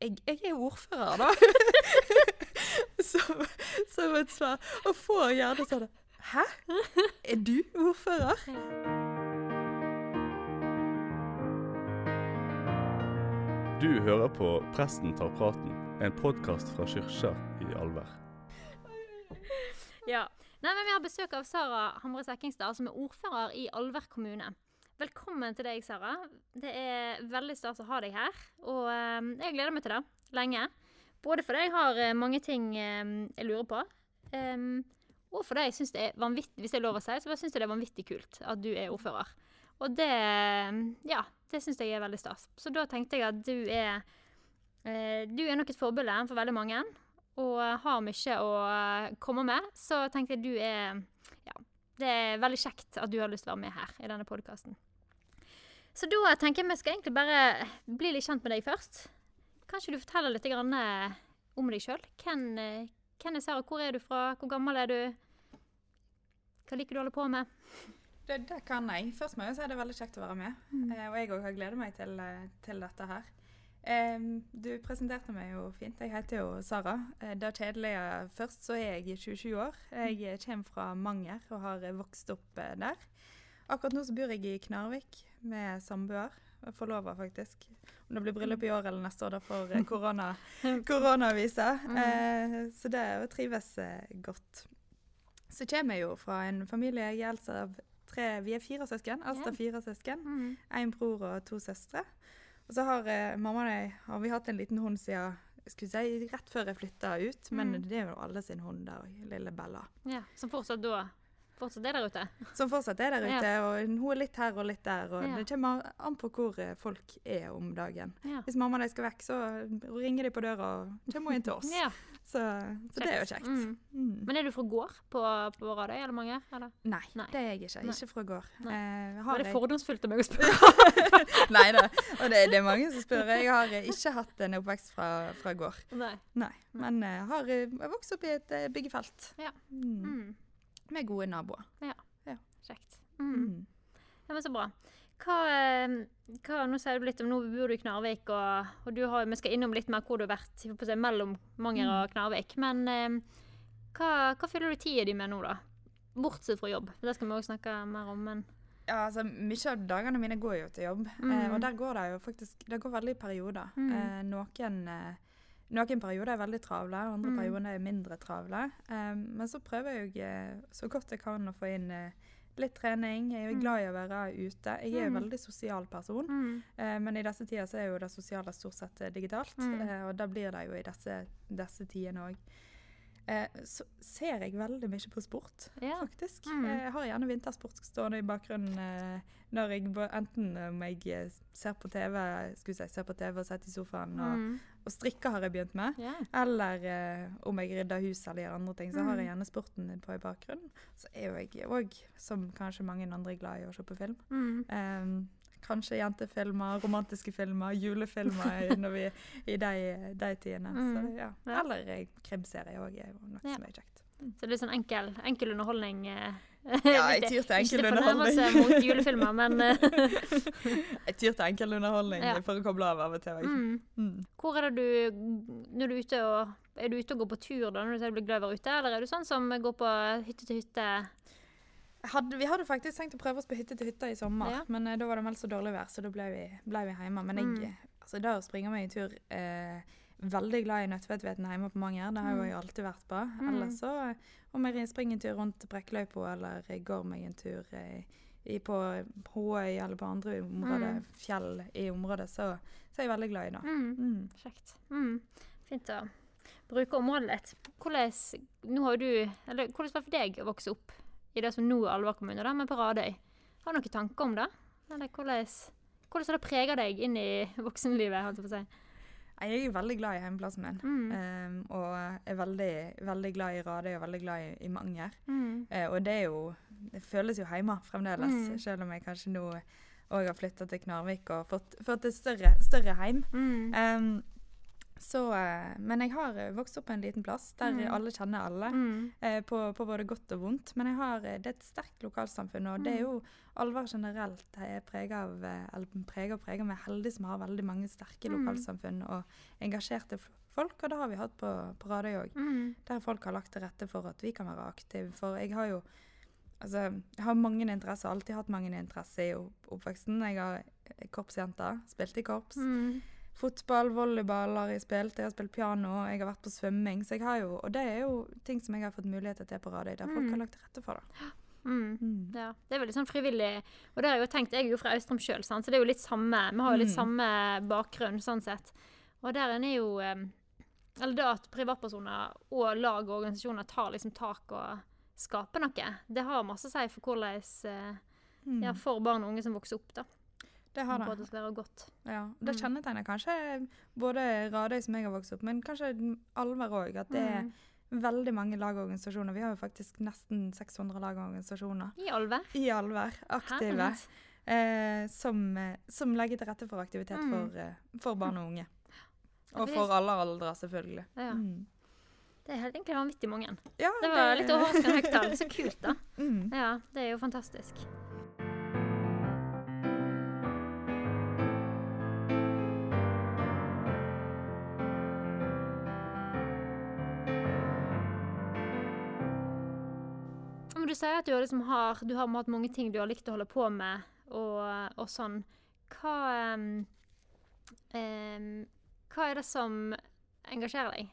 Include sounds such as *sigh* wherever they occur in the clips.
jeg, jeg er ordfører, da. som, som et svar. Og får gjerne sånn Hæ? Er du ordfører? Du hører på Presten tar praten, en podkast fra kyrkja i Alver. Ja. Nei, men Vi har besøk av Sara Hamre Sekkingstad, som er ordfører i Alver kommune. Velkommen til deg, Sara. Det er veldig stas å ha deg her. Og eh, jeg gleder meg til det lenge. Både fordi jeg har eh, mange ting eh, jeg lurer på, em, og fordi jeg syns det er vanvittig hvis det er lov å si, så syns jeg det er vanvittig kult at du er ordfører. Og det Ja, det syns jeg er veldig stas. Så da tenkte jeg at du er eh, Du er nok et forbilde for veldig mange, og har mye å eh, komme med. Så tenkte jeg du er Ja, det er veldig kjekt at du har lyst til å være med her i denne podkasten. Så da tenker jeg vi skal egentlig bare bli litt kjent med deg først. Kanskje du forteller litt grann, eh, om deg sjøl? Hvem, eh, hvem er Sara? Hvor er du fra? Hvor gammel er du? Hva liker du å holde på med? Det, det kan jeg. Først må jeg si det er veldig kjekt å være med. Eh, og jeg òg har gledet meg til, eh, til dette her. Em, du presenterte meg jo fint. Jeg heter jo Sara. Eh, det kjedelige først, så er jeg 27 år. Jeg eh, kommer fra Manger og har eh, vokst opp eh, der. Akkurat nå så bor jeg i Knarvik med samboer. Forlova, faktisk. Om det blir bryllup i år eller neste år, da får eh, korona, *laughs* korona vise. Eh, så det trives eh, godt. Så kommer jeg jo fra en familie jeg eldst av tre Vi er fire søsken. altså fire søsken. Mm. En bror og to søstre. Og så har eh, mamma og jeg har vi hatt en liten hund siden skulle si, rett før jeg flytta ut. Men Mm. det er jo alle sin hund der. Lille Bella. Ja, Som fortsatt da fortsatt er der ute? Som fortsatt er der ute. Og hun er litt her og litt der. Og det kommer an på hvor eh, folk er om dagen. Hvis mamma og de skal vekk, så ringer de på døra og kommer inn til oss. Så, så det er jo kjekt. Mm. Mm. Men er du fra gård på, på Radøy, eller mange? Eller? Nei, Nei. det er jeg ikke. Ikke fra gård. Eh, har Var det jeg- fordomsfullt av meg å *laughs* spørre? Nei da. Og det, det er mange som spør. Jeg har eh, ikke hatt en oppvekst fra, fra gård. Nei. Nei. Men jeg har eh, vokst opp i et byggefelt. Ja. Mm. Mm. Med gode naboer. Kjekt. Mm. Mm. Ja, men så bra. Hva, eh, hva, nå sier du litt om, nå bor du i Knarvik, og, og du har, vi skal innom litt mer hvor du har vært si, mellom Manger og Knarvik. Men eh, hva, hva fyller du tida di med nå, da? Bortsett fra jobb. Det skal vi òg snakke mer om, men Ja, altså, Mye av dagene mine går jo til jobb, eh, Mm. og der går det jo faktisk Det går veldig i perioder. Mm. Eh, noen, eh, noen perioder er veldig travle, andre Mm. perioder er mindre travle. Um, men så prøver jeg eh, så godt jeg kan å få inn eh, litt trening. Jeg er Mm. glad i å være ute. Jeg er Mm. en veldig sosial person. mm. uh, men i disse tider så er jo det sosiale stort sett digitalt, Mm. Uh, og da blir det jo i disse, disse tidene òg. Eh, så ser jeg veldig mye på sport, Ja. faktisk. Mm. Eh, Jeg har gjerne vintersport stående i bakgrunnen eh, når jeg enten om jeg ser på TV, skulle si, ser på TV og sitter i sofaen, og, Mm. og strikker har jeg begynt med. yeah. Eller om jeg rydder hus eller gjør andre ting, så har jeg Mm. gjerne sporten på i bakgrunnen. Så er jo jeg òg, som kanskje mange andre, glad i å se på film. Mm. Ehm, kanskje jentefilmer, romantiske filmer, julefilmer når vi i de, de tidene. Mm. ja. Ja. Eller krimserie òg er noe Ja. som er kjekt. Så det er litt sånn enkel, enkel underholdning. eh, Ja, jeg *laughs* tyr til Ikke enkel underholdning. mot julefilmer, men *laughs* eh, Jeg tyr til enkel underholdning Ja. for å koble av av og til. mm. Mm. Hvor er det du Når du er ute og Er du ute og går på tur da, når du blir glad å være ute, eller er du sånn som går på hytte til hytte? Hadde, vi hadde faktisk tenkt å prøve oss på hytte til hytte i sommer, Ja. men eh, da var det meldt så dårlig vær, så da ble vi, ble vi hjemme. Men jeg, Mm. altså, det å springe meg en tur eh, Veldig glad i Nødtvedtveten hjemme på Manger. Det har jo Mm. jeg alltid vært på. Mm. Ellers så, eh, om jeg springer en tur rundt Brekkeløypa, eller går meg en tur eh, i, på Håøy eller på andre områder, Mm. fjell i området, så, så er jeg veldig glad i det. Mm. Mm. Kjekt. Fint å bruke området litt. Hvordan, nå har du, eller, hvordan var det for deg å vokse opp i det som nå er Alver kommune, da, men på Radøy? Har du noen tanker om det? Eller hvordan, hvordan det preger deg inn i voksenlivet? holdt jeg på å si? Jeg er veldig glad i hjemplassen min. Mm. Um, og er veldig, veldig glad i Radøy og veldig glad i, i Manger. Mm. Uh, og det er jo Det føles jo hjemme fremdeles, Mm. selv om jeg kanskje nå òg har flytta til Knarvik og fått, fått et større, større heim. Mm. Um, Så, eh, men jeg har eh, vokst opp på en liten plass der Mm. alle kjenner alle. Mm. eh, på, på både godt og vondt. Men har, det er et sterkt lokalsamfunn, og det er jo Alver generelt er preget av eller preget og preget er heldige som har veldig mange sterke Mm. lokalsamfunn og engasjerte folk, og det har vi hatt på, på Radøy òg. Mm. Der folk har lagt til rette for at vi kan være aktive. For jeg har jo Altså, jeg har mange interesser, alltid hatt mange interesser i opp oppveksten. Jeg har korpsjenter. korpsjente, spilte i korps. Mm. Fotball, volleyball har jeg spilt, jeg har spilt piano, jeg har vært på svømming. Så jeg har jo, og det er jo ting som jeg har fått muligheter til på Radøy, der folk Mm. har lagt til rette for det. Mm. Mm. Ja, det er veldig sånn frivillig. Og det har jeg jo tenkt, jeg er jo fra Austrum sjøl, så det er jo litt samme. Vi har jo litt Mm. samme bakgrunn, sånn sett. Og der er jo Eller det at privatpersoner og lag og organisasjoner tar liksom tak og skaper noe, det har masse å si for hvordan eh, Mm. Ja, for barn og unge som vokser opp, da. Det har det. det skal være godt. Ja. Det Mm. kjennetegner kanskje både Radøy som jeg har vokst opp, men kanskje Alver òg. At det er Mm. veldig mange lag og organisasjoner. Vi har jo faktisk nesten 600 lag og organisasjoner I Alver. i Alver, aktive, eh, som, eh, som legger til rette for aktivitet Mm. for, eh, for barn og unge. Og for alle aldre, selvfølgelig. Ja. Mm. Det er helt egentlig vanvittig mange. Ja, Det var litt overraskende høyt tall. Så kult, da. *laughs* Mm. Ja, det er jo fantastisk. Sier at du har, liksom har, du har hatt mange ting du har likt å holde på med, og, og sånn. Hva um, Hva er det som engasjerer deg?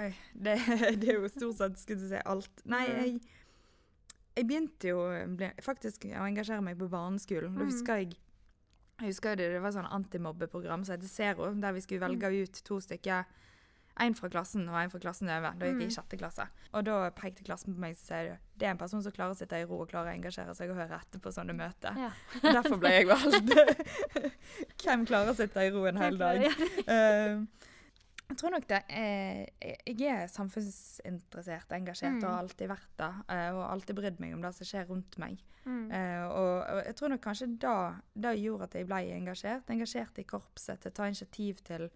Oi, det, *laughs* det er jo stort sett skulle si alt. Nei, Mm. jeg, jeg begynte jo ble, faktisk å engasjere meg på barneskolen. Da Mm. husker jeg jeg husker det, det var sånn antimobbeprogram som heter Zero, der vi skulle velge Mm. ut to stykker. En fra klassen og en fra klassen over. Da gikk jeg i Mm. sjette klasse. Og da pekte klassen på meg og sier de, det er en person som klarer å sitte i ro og klarer å engasjere seg og høre etter på sånne møter. Ja. Derfor ble jeg valgt. *laughs* Hvem klarer å sitte i ro en hel dag? Uh, jeg tror nok det er, Jeg er samfunnsinteressert, engasjert Mm. og har alltid vært det. eh, og alltid brydd meg om det som skjer rundt meg. Mm. Eh, og, og jeg tror nok kanskje da, da gjorde at jeg ble engasjert. Engasjert i korpset til å ta initiativ til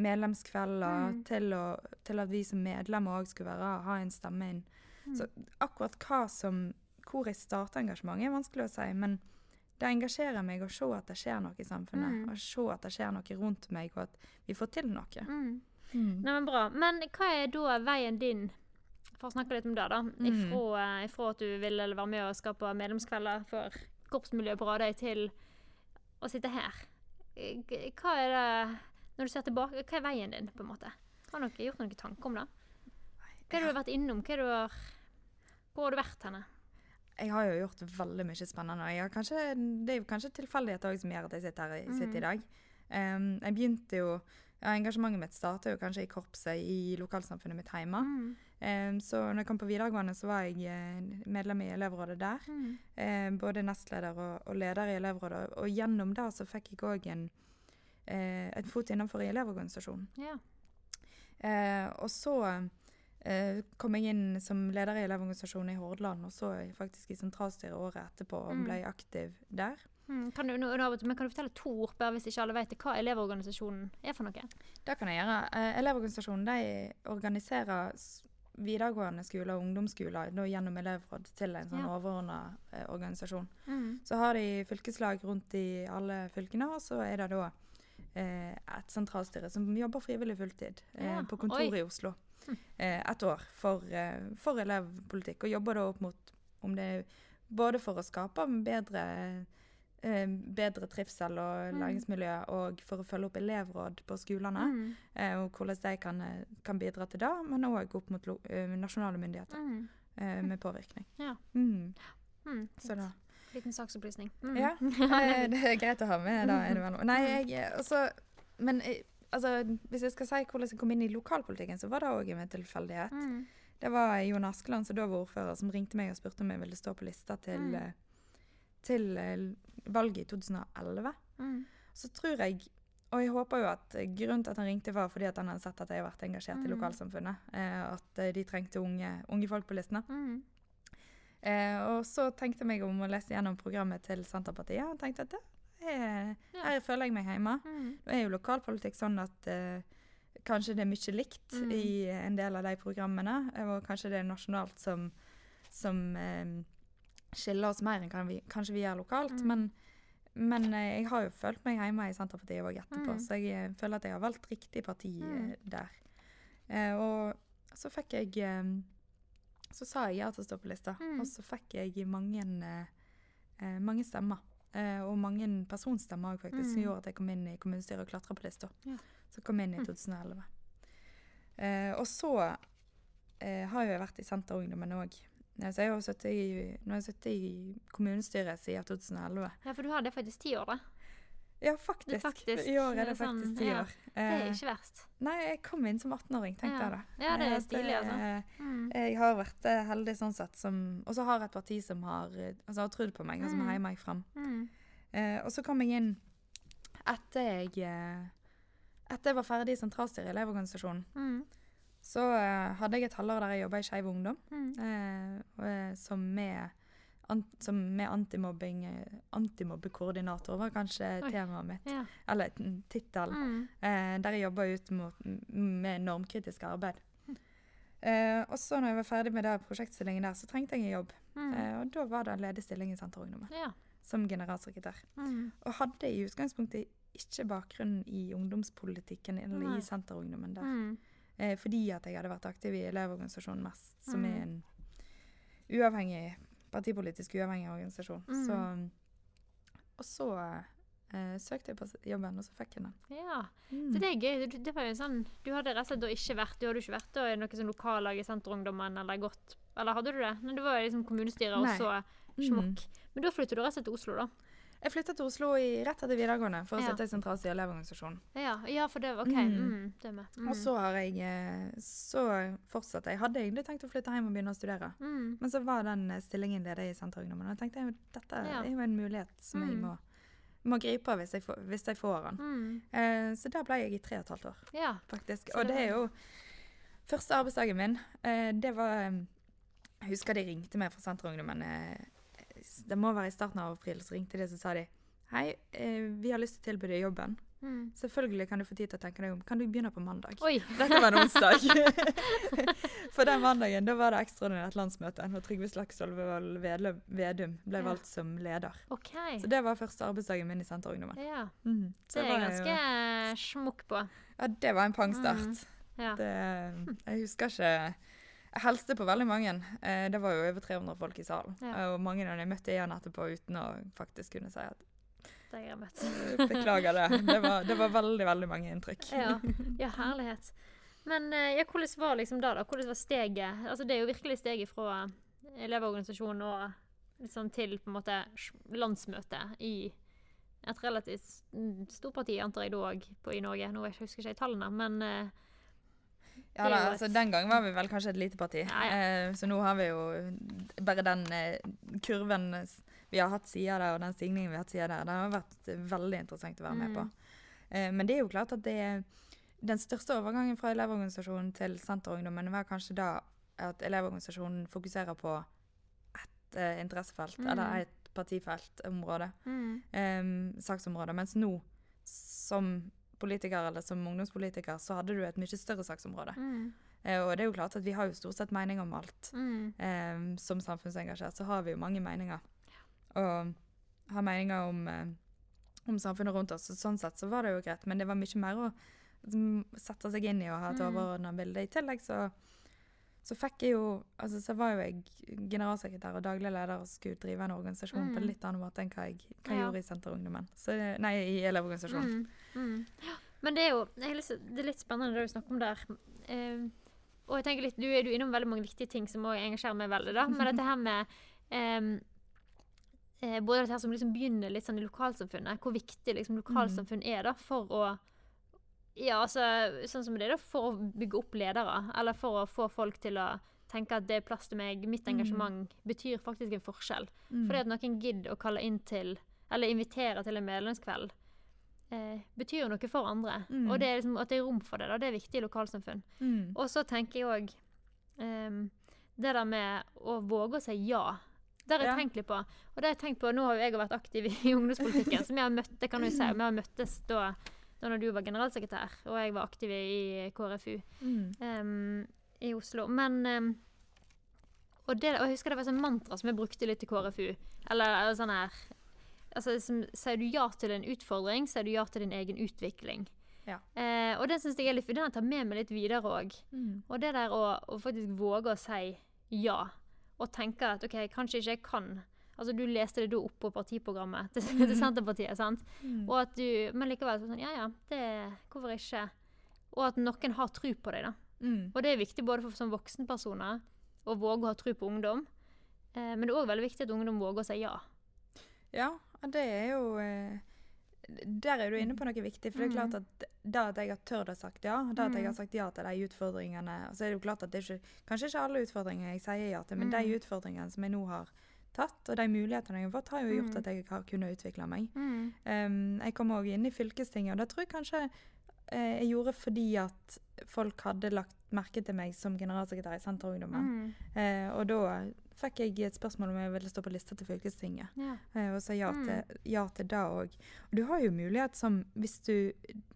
medlemskvelder, Mm. til, å, til at vi som medlemmer òg skulle være, ha en stemme inn. Mm. Så akkurat hva som, hvor jeg starter engasjementet, er vanskelig å si. Men det engasjerer meg å se at det skjer noe i samfunnet. Mm. Og se at det skjer noe rundt meg, og at vi får til noe. Mm. Mm. Nei, men bra. Men hva er da veien din, for å snakke litt om det, da, Mm. ifra, ifra at du ville være med og skape medlemskvelder for korpsmiljøet på Radøy, til å sitte her? Hva er det Når du ser tilbake, hva er veien din, på en måte? Har dere gjort noen tanker om det? Hva har du vært innom? Hva har du hvor har du vært henne? Jeg har jo gjort veldig mye spennende. Kanskje, det er jo kanskje tilfeldigheter som gjør at jeg sitter her i, mm. i dag. Um, jeg begynte jo ja, Engasjementet mitt starta jo kanskje i korpset i lokalsamfunnet mitt hjemme. Mm. Um, så når jeg kom på videregående, så var jeg eh, medlem i elevrådet der. Mm. Um, både nestleder og, og leder i elevrådet. Og gjennom det så fikk jeg òg en, eh, en fot innenfor i elevorganisasjonen. Ja. Eh, og så eh, kom jeg inn som leder i elevorganisasjonen i Hordaland, og så faktisk i sentralstyret året etterpå og Mm. ble aktiv der. Mm. Kan, du, nå, men kan du fortelle to ord, bare hvis ikke alle vet det, hva elevorganisasjonen er for noe? Det kan jeg gjøre. Eh, elevorganisasjonen de organiserer videregående skoler og ungdomsskoler da, gjennom elevråd til en sånn Ja. overordna eh, organisasjon. Mm. Så har de fylkeslag rundt i alle fylkene, og så er det da et sentralstyre som jobber frivillig fulltid eh, Ja, på kontoret oi. i Oslo. Eh, et år for, eh, for elevpolitikk, og jobber da opp mot om det er både for å skape bedre eh, bedre trivsel og Mm. læringsmiljø, og for å følge opp elevråd på skolene, Mm. eh, og hvordan de kan, eh, kan bidra til det, men òg opp mot eh, nasjonale myndigheter Mm. eh, med påvirkning. Ja. Mm. Mm. Så da Liten saksopplysning. Mm. Ja, *laughs* eh, det er greit å ha med. da noe. Nei, jeg, eh, altså, men eh, altså, hvis jeg skal si hvordan jeg kom inn i lokalpolitikken, så var det òg en tilfeldighet. Mm. Det var Jon Askeland, som da var ordfører, som ringte meg og spurte om jeg ville stå på lista til, Mm. eh, til valget i 2011. Mm. Så tror jeg og jeg håper jo at grunnen til at han ringte, var fordi at han hadde sett at jeg har vært engasjert i Mm. lokalsamfunnet. Eh, at de trengte unge, unge folk på listene. Mm. Eh, og så tenkte jeg meg om å lese gjennom programmet til Senterpartiet, og tenkte at det Jeg, her føler jeg meg hjemme. Mm. Nå er jo lokalpolitikk sånn at eh, kanskje det er mye likt Mm. i en del av de programmene, eh, og kanskje det er nasjonalt som, som eh, skiller oss mer enn kan vi, kanskje vi gjør lokalt. Mm. Men, men eh, jeg har jo følt meg hjemme i Senterpartiet òg etterpå, Mm. så jeg eh, føler at jeg har valgt riktig parti Mm. der. Og så fikk jeg Så sa jeg ja til å stå på lista, Mm. og så fikk jeg mange, eh, eh, mange stemmer. Eh, og mange personstemmer òg, faktisk, som Mm. gjorde at jeg kom inn i kommunestyret og klatra på lista. Ja. Så kom jeg inn i Mm. 2011. Eh, og så eh, har jo jeg vært i Senterungdommen òg. Så jeg har sittet i, nå har jeg sittet i kommunestyret siden 2011. Ja, for du har det faktisk ti år, da. Ja, faktisk. faktisk, I år er det sånn, faktisk ti ja. år. Det er Eh, ikke verst. nei, jeg kom inn som 18-åring, tenkte Ja. jeg da. Ja, det er Eh, stilig, altså. eh, Mm. Jeg har vært heldig sånn sett, som, og så har jeg et parti som har, altså, har trodd på meg, og som Mm. har heiet meg fram. Mm. Eh, og så kom jeg inn etter jeg Etter jeg var ferdig i sentralstyret i Elevorganisasjonen. Mm. Så eh, hadde jeg et halvår der jeg jobba i Skeiv Ungdom, Mm. eh, som med, med antimobbing eh, Antimobbekoordinator var kanskje Oi. temaet mitt. Ja. Eller tittelen. Mm. Eh, der jeg jobba ut mot, med normkritisk arbeid. Eh, og så når jeg var ferdig med det prosjektstillingen der, så trengte jeg en jobb. Mm. Eh, og da var det en ledig stilling i Senterungdommen Ja. som generalsekretær. Mm. Og hadde i utgangspunktet ikke bakgrunn i ungdomspolitikken eller Nei. i Senterungdommen der. Mm. Eh, fordi at jeg hadde vært aktiv i Elevorganisasjonen mest, som Mm. er en uavhengig, partipolitisk uavhengig organisasjon. Mm. Så, og så eh, søkte jeg på jobben, og så fikk jeg den. ja. Mm. Så det er gøy. Du, det var jo sånn, du hadde rett og slett ikke vært Du hadde ikke vært da i noe sånn lokallag i Senterungdommen eller gått Eller hadde du det? Men det var liksom kommunestyret, og så så Mm. Men da flyttet du rett og slett til Oslo, da? Jeg flytta til Oslo i, rett etter videregående for å sitte i sentralstyret i Elevorganisasjonen. Ja, ja for det var OK. Mm. Mm. Mm. Og så har jeg eh, Så fortsatte jeg. Hadde egentlig tenkt å flytte hjem og begynne å studere. mm. Men så var den eh, stillingen ledig i Senterungdommen, og jeg tenkte at dette Ja. er jo en mulighet som jeg Mm. må, må gripe hvis jeg, får, hvis jeg får den. Mm. Eh, så der ble jeg i tre og et halvt år, Ja. faktisk. Og det det er jo Første arbeidsdagen min, eh, det var eh, Jeg husker de ringte meg fra Senterungdommen. Eh, det må være i starten av april, så ringte de og sa de Hei, eh, vi har lyst til å tilby deg jobben. Mm. Selvfølgelig kan du få tid til å tenke deg om. Kan du begynne på mandag? Oi! Dette var en onsdag. *laughs* For den mandagen da var det ekstraordinært landsmøte når Trygve Slagsvold Vedum ble Ja. valgt som leder. Okay. Så det var første arbeidsdagen min i Senterungdommen. Ja. Mm. Det er jeg ganske jo- ganske smukk på. Ja, det var en pangstart. Ja. Det, jeg husker ikke Jeg hilste på veldig mange. Eh, Det var jo over 300 folk i salen. Ja. Og mange av dem jeg møtte igjen etterpå uten å faktisk kunne si at Det jeg møtt. «Eh, beklager det. Det var, det var veldig, veldig mange inntrykk. Ja. ja, *laughs* herlighet. Men eh, ja, hvordan var liksom da, da? Hvordan var steget? Altså, det er jo virkelig steget fra Elevorganisasjonen og liksom til på en måte landsmøtet i et relativt stort parti, antar jeg da òg, i Norge. Nå husker jeg ikke tallene, men Ja, da, altså, Den gang var vi vel kanskje et lite parti. Ja, ja. Eh, så nå har vi jo bare den eh, kurven vi har hatt sida der, og den stigningen vi har hatt sida der, den har vært veldig interessant å være med på. Mm. Eh, men det er jo klart at det den største overgangen fra Elevorganisasjonen til Senterungdommen var kanskje da at Elevorganisasjonen fokuserer på ett eh, interessefelt, Mm. eller et partifeltområde, mm, um, saksområde. Mens nå, som politiker eller som ungdomspolitiker, så hadde du et mye større saksområde. mm, Eh, og det er jo klart at vi har jo stort sett meninger om alt. mm, Eh, som samfunnsengasjert så har vi jo mange meninger. Og har meninger om, eh, om samfunnet rundt oss. Så sånn sett så var det jo greit, men det var mye mer å mm, sette seg inn i og ha et Mm. overordna bilde. I tillegg så, så fikk jeg jo Altså så var jo jeg generalsekretær og daglig leder og skulle drive en organisasjon på Mm. en litt annen måte enn hva jeg, hva Ja. gjorde i Senterungdommen. Nei, i Elevorganisasjonen. mm, mm. Men det er jo lyst det er litt spennende det du snakker om der. Eh, og jeg tenker litt, Du er er innom veldig mange viktige ting som også engasjerer meg veldig. da, Men dette her med eh, Både dette her som liksom begynner litt sånn i lokalsamfunnet, hvor viktig liksom lokalsamfunn er da for å Ja, altså sånn som det er da, for å bygge opp ledere, eller for å få folk til å tenke at det er plass til meg, mitt Mm. engasjement betyr faktisk en forskjell. Mm. Fordi at noen gidder å kalle inn til, eller invitere til en medlemskveld, eh, betyr jo noe for andre. Mm. Og det liksom, at det er rom for det, da, det er viktig i lokalsamfunn. Mm. Og så tenker jeg òg det der med å våge å si ja Det har jeg Ja. tenkt litt på. Og det har jeg tenkt på, Nå har jo jeg vært aktiv i *laughs* ungdomspolitikken, som jeg har møtt, det kan du jo si. Vi har møttes da, da når du var generalsekretær, og jeg var aktiv i KrFU Mm. um, i Oslo. Men um, og, det, og jeg husker det var sånn mantra som jeg brukte litt i KrFU. Eller, eller sånn her altså, som, Sier du ja til en utfordring, sier du ja til din egen utvikling. Ja. Eh, og det syns jeg er litt, den jeg tatt med meg litt videre òg. Mm. Og det der å, å faktisk våge å si ja, og tenke at OK, kanskje ikke jeg kan Altså, du leste det da opp på partiprogrammet til, til Senterpartiet, sant? Mm. Og at du, men likevel sånn Ja, ja, det, hvorfor ikke? Og at noen har tro på deg, da. Mm. Og det er viktig både for som voksenpersoner å våge å ha tro på ungdom. Eh, men det er òg veldig viktig at ungdom våger å si ja. Ja, det er jo eh, Der er du inne på noe viktig. For det er Mm. klart at det at jeg har tørt å sagt ja, det at jeg Mm. har sagt ja til de utfordringene Så er det jo klart at det er ikke, kanskje ikke alle utfordringer jeg sier ja til, men Mm. de utfordringene som jeg nå har tatt, og de mulighetene jeg har fått, har jo gjort Mm. at jeg har kunnet utvikle meg. Mm. Um, jeg kom òg inn i fylkestinget, og det tror jeg kanskje eh, jeg gjorde fordi at folk hadde lagt merke til meg som generalsekretær i Senterungdommen. Mm. Eh, og da fikk jeg et spørsmål om jeg ville stå på lista til fylkestinget. Ja. Eh, og sa ja Mm. til, ja til det òg. Og du har jo mulighet som Hvis du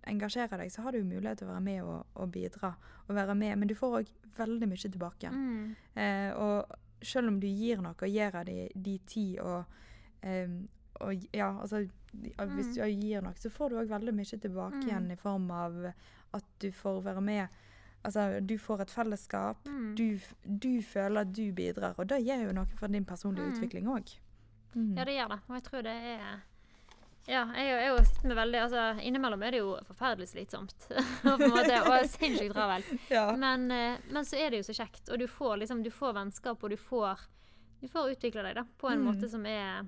engasjerer deg, så har du jo mulighet til å være med og, og bidra. Og være med, men du får òg veldig mye tilbake. Mm. Eh, og selv om du gir noe gir av de, de tid og, um, og ja, altså Hvis Mm. du gir noe, så får du òg veldig mye tilbake Mm. igjen i form av at du får være med. Altså, du får et fellesskap. Mm. Du, du føler at du bidrar, og det gjør jo noe for din personlige Mm. utvikling òg. Mm. Ja, det gjør det. Og jeg tror det er Ja, jeg jeg sitter med veldig altså, Innimellom er det jo forferdelig slitsomt. *laughs* på en måte, og sinnssykt travelt. *laughs* Ja. Men, eh, men så er det jo så kjekt. Og du får liksom, du får vennskap, og du får, du får utvikle deg da, på en Mm. måte som er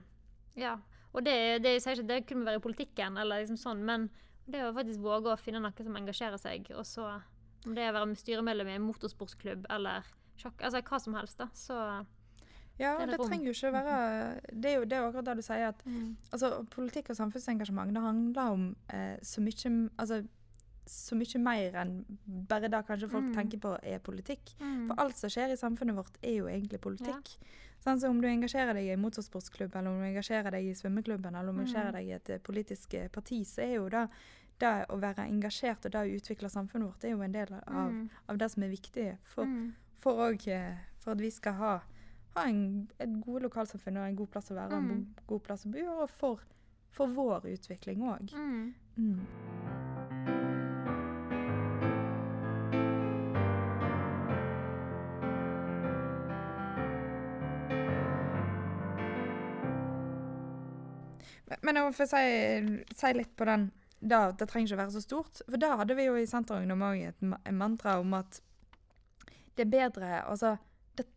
Ja. Og det, det, jeg sier ikke, det kunne være i politikken, eller liksom sånn, men det å faktisk våge å finne noe som engasjerer seg, og så Om det er å være med styremedlem i en motorsportsklubb eller sjakk, altså hva som helst, da, så Ja, Det det, trenger jo ikke å være Det er jo det er akkurat det du sier, at altså, politikk og samfunnsengasjement det handler om eh, så mye Altså så mye mer enn bare det kanskje folk Mm. tenker på er politikk. mm. For alt som skjer i samfunnet vårt, er jo egentlig politikk. Sånn, så om du engasjerer deg i en motorsportsklubb, eller om du engasjerer deg i svømmeklubben, eller om du Mm. engasjerer deg i et eh, politisk eh, parti, så er jo det det å være engasjert og det å utvikle samfunnet vårt, er jo en del av, Mm. av det som er viktig for, Mm. for, og, eh, for at vi skal ha, ha en, et gode lokalsamfunn og en god plass å være, en Mm. en god plass å bo, og for, for vår utvikling òg. Mm. Mm. Men- jeg får si, si litt på den da, Det trenger ikke å være så stort. For da hadde vi jo i Senterungdom òg et mantra om at det er bedre Altså,